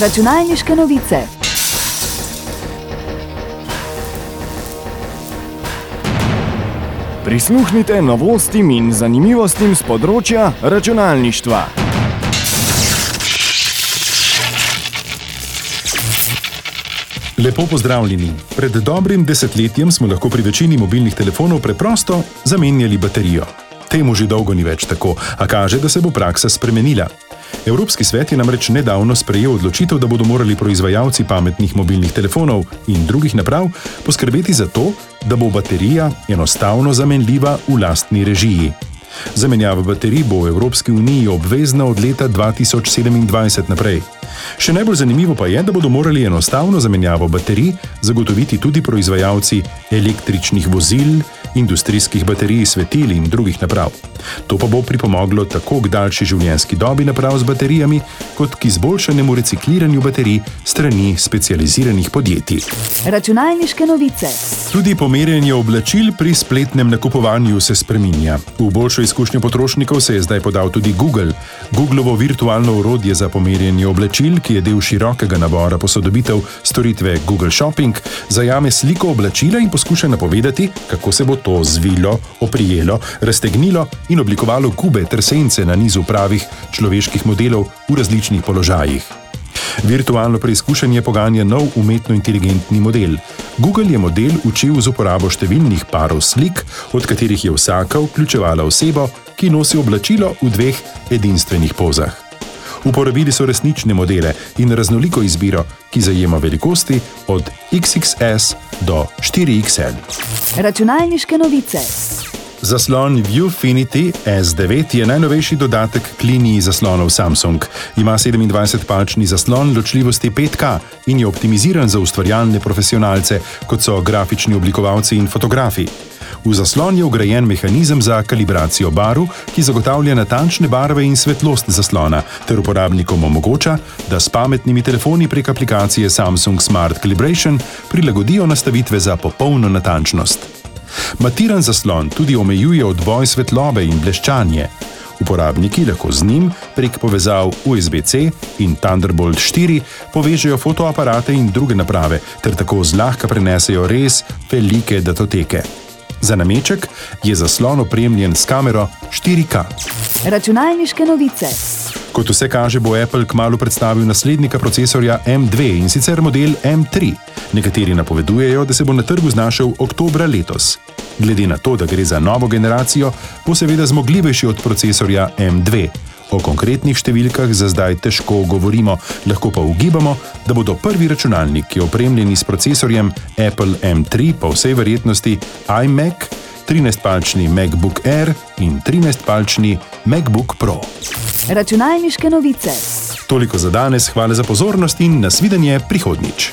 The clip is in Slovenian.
Računalniške novice. Prisluhnite novostim in zanimivostim z področja računalništva. Lepo pozdravljeni. Pred dobrim desetletjem smo lahko pri večini mobilnih telefonov preprosto zamenjali baterijo. Temu že dolgo ni več tako, a kaže, da se bo praksa spremenila. Evropski svet je namreč nedavno sprejel odločitev, da bodo morali proizvajalci pametnih mobilnih telefonov in drugih naprav poskrbeti za to, da bo baterija enostavno zamenljiva v lastni režiji. Zamenjava baterij bo v Evropski uniji obvezna od leta 2027 naprej. Še najbolj zanimivo pa je, da bodo morali enostavno zamenjavo baterij zagotoviti tudi proizvajalci električnih vozil, industrijskih baterij, svetil in drugih naprav. To pa bo pripomoglo tako k daljši življenjski dobi naprav z baterijami, kot k izboljšanemu recikliranju baterij strani specializiranih podjetij. Računalniške novice. Tudi pomerjanje oblačil pri spletnem nakupovanju se spreminja. V boljšo izkušnjo potrošnikov se je zdaj podal tudi Google. Googlovo virtualno orodje za pomerjanje oblačil, ki je del širokega nabora posodobitev storitve Google Shopping, zajame sliko oblačila in poskuša napovedati, kako se bo to zvilo, oprijelo, raztegnilo in oblikovalo gube ter sence na nizu pravih človeških modelov v različnih položajih. Virtualno preizkušanje poganja nov umetno inteligentni model. Google je model učil z uporabo številnih parov slik, od katerih je vsaka vključevala osebo, ki nosi oblačilo v dveh edinstvenih pozah. Uporabili so resnične modele in raznoliko izbiro, ki zajema velikosti od XXS do 4XL. Računalniške novice. Zaslon Viewfinity S9 je najnovejši dodatek k liniji zaslonov Samsung. Ima 27-palčni zaslon ločljivosti 5K in je optimiziran za ustvarjalne profesionalce, kot so grafični oblikovalci in fotografi. V zaslon je ugrajen mehanizem za kalibracijo barv, ki zagotavlja natančne barve in svetlost zaslona, ter uporabnikom omogoča, da s pametnimi telefoni prek aplikacije Samsung Smart Calibration prilagodijo nastavitve za popolno natančnost. Matiran zaslon tudi omejuje odboj svetlobe in bleščanje. Uporabniki lahko z njim prek povezav USB-C in Thunderbolt 4 povežejo fotoaparate in druge naprave, ter tako zlahka prenesejo res velike datoteke. Za nameček je zaslon opremljen s kamero 4K. Računalniške novice. Kot vse kaže, bo Apple kmalo predstavil naslednika procesorja M2 in sicer model M3. Nekateri napovedujejo, da se bo na trgu znašel oktobra letos. Glede na to, da gre za novo generacijo, bo seveda zmogljivejši od procesorja M2. O konkretnih številkah za zdaj težko govorimo, lahko pa ugibamo, da bodo prvi računalniki opremljeni s procesorjem Apple M3 po vsej verjetnosti iMac, 13-palčni MacBook Air in 13-palčni MacBook Pro. Računalniške novice. Toliko za danes, hvala za pozornost in nasvidenje prihodnič.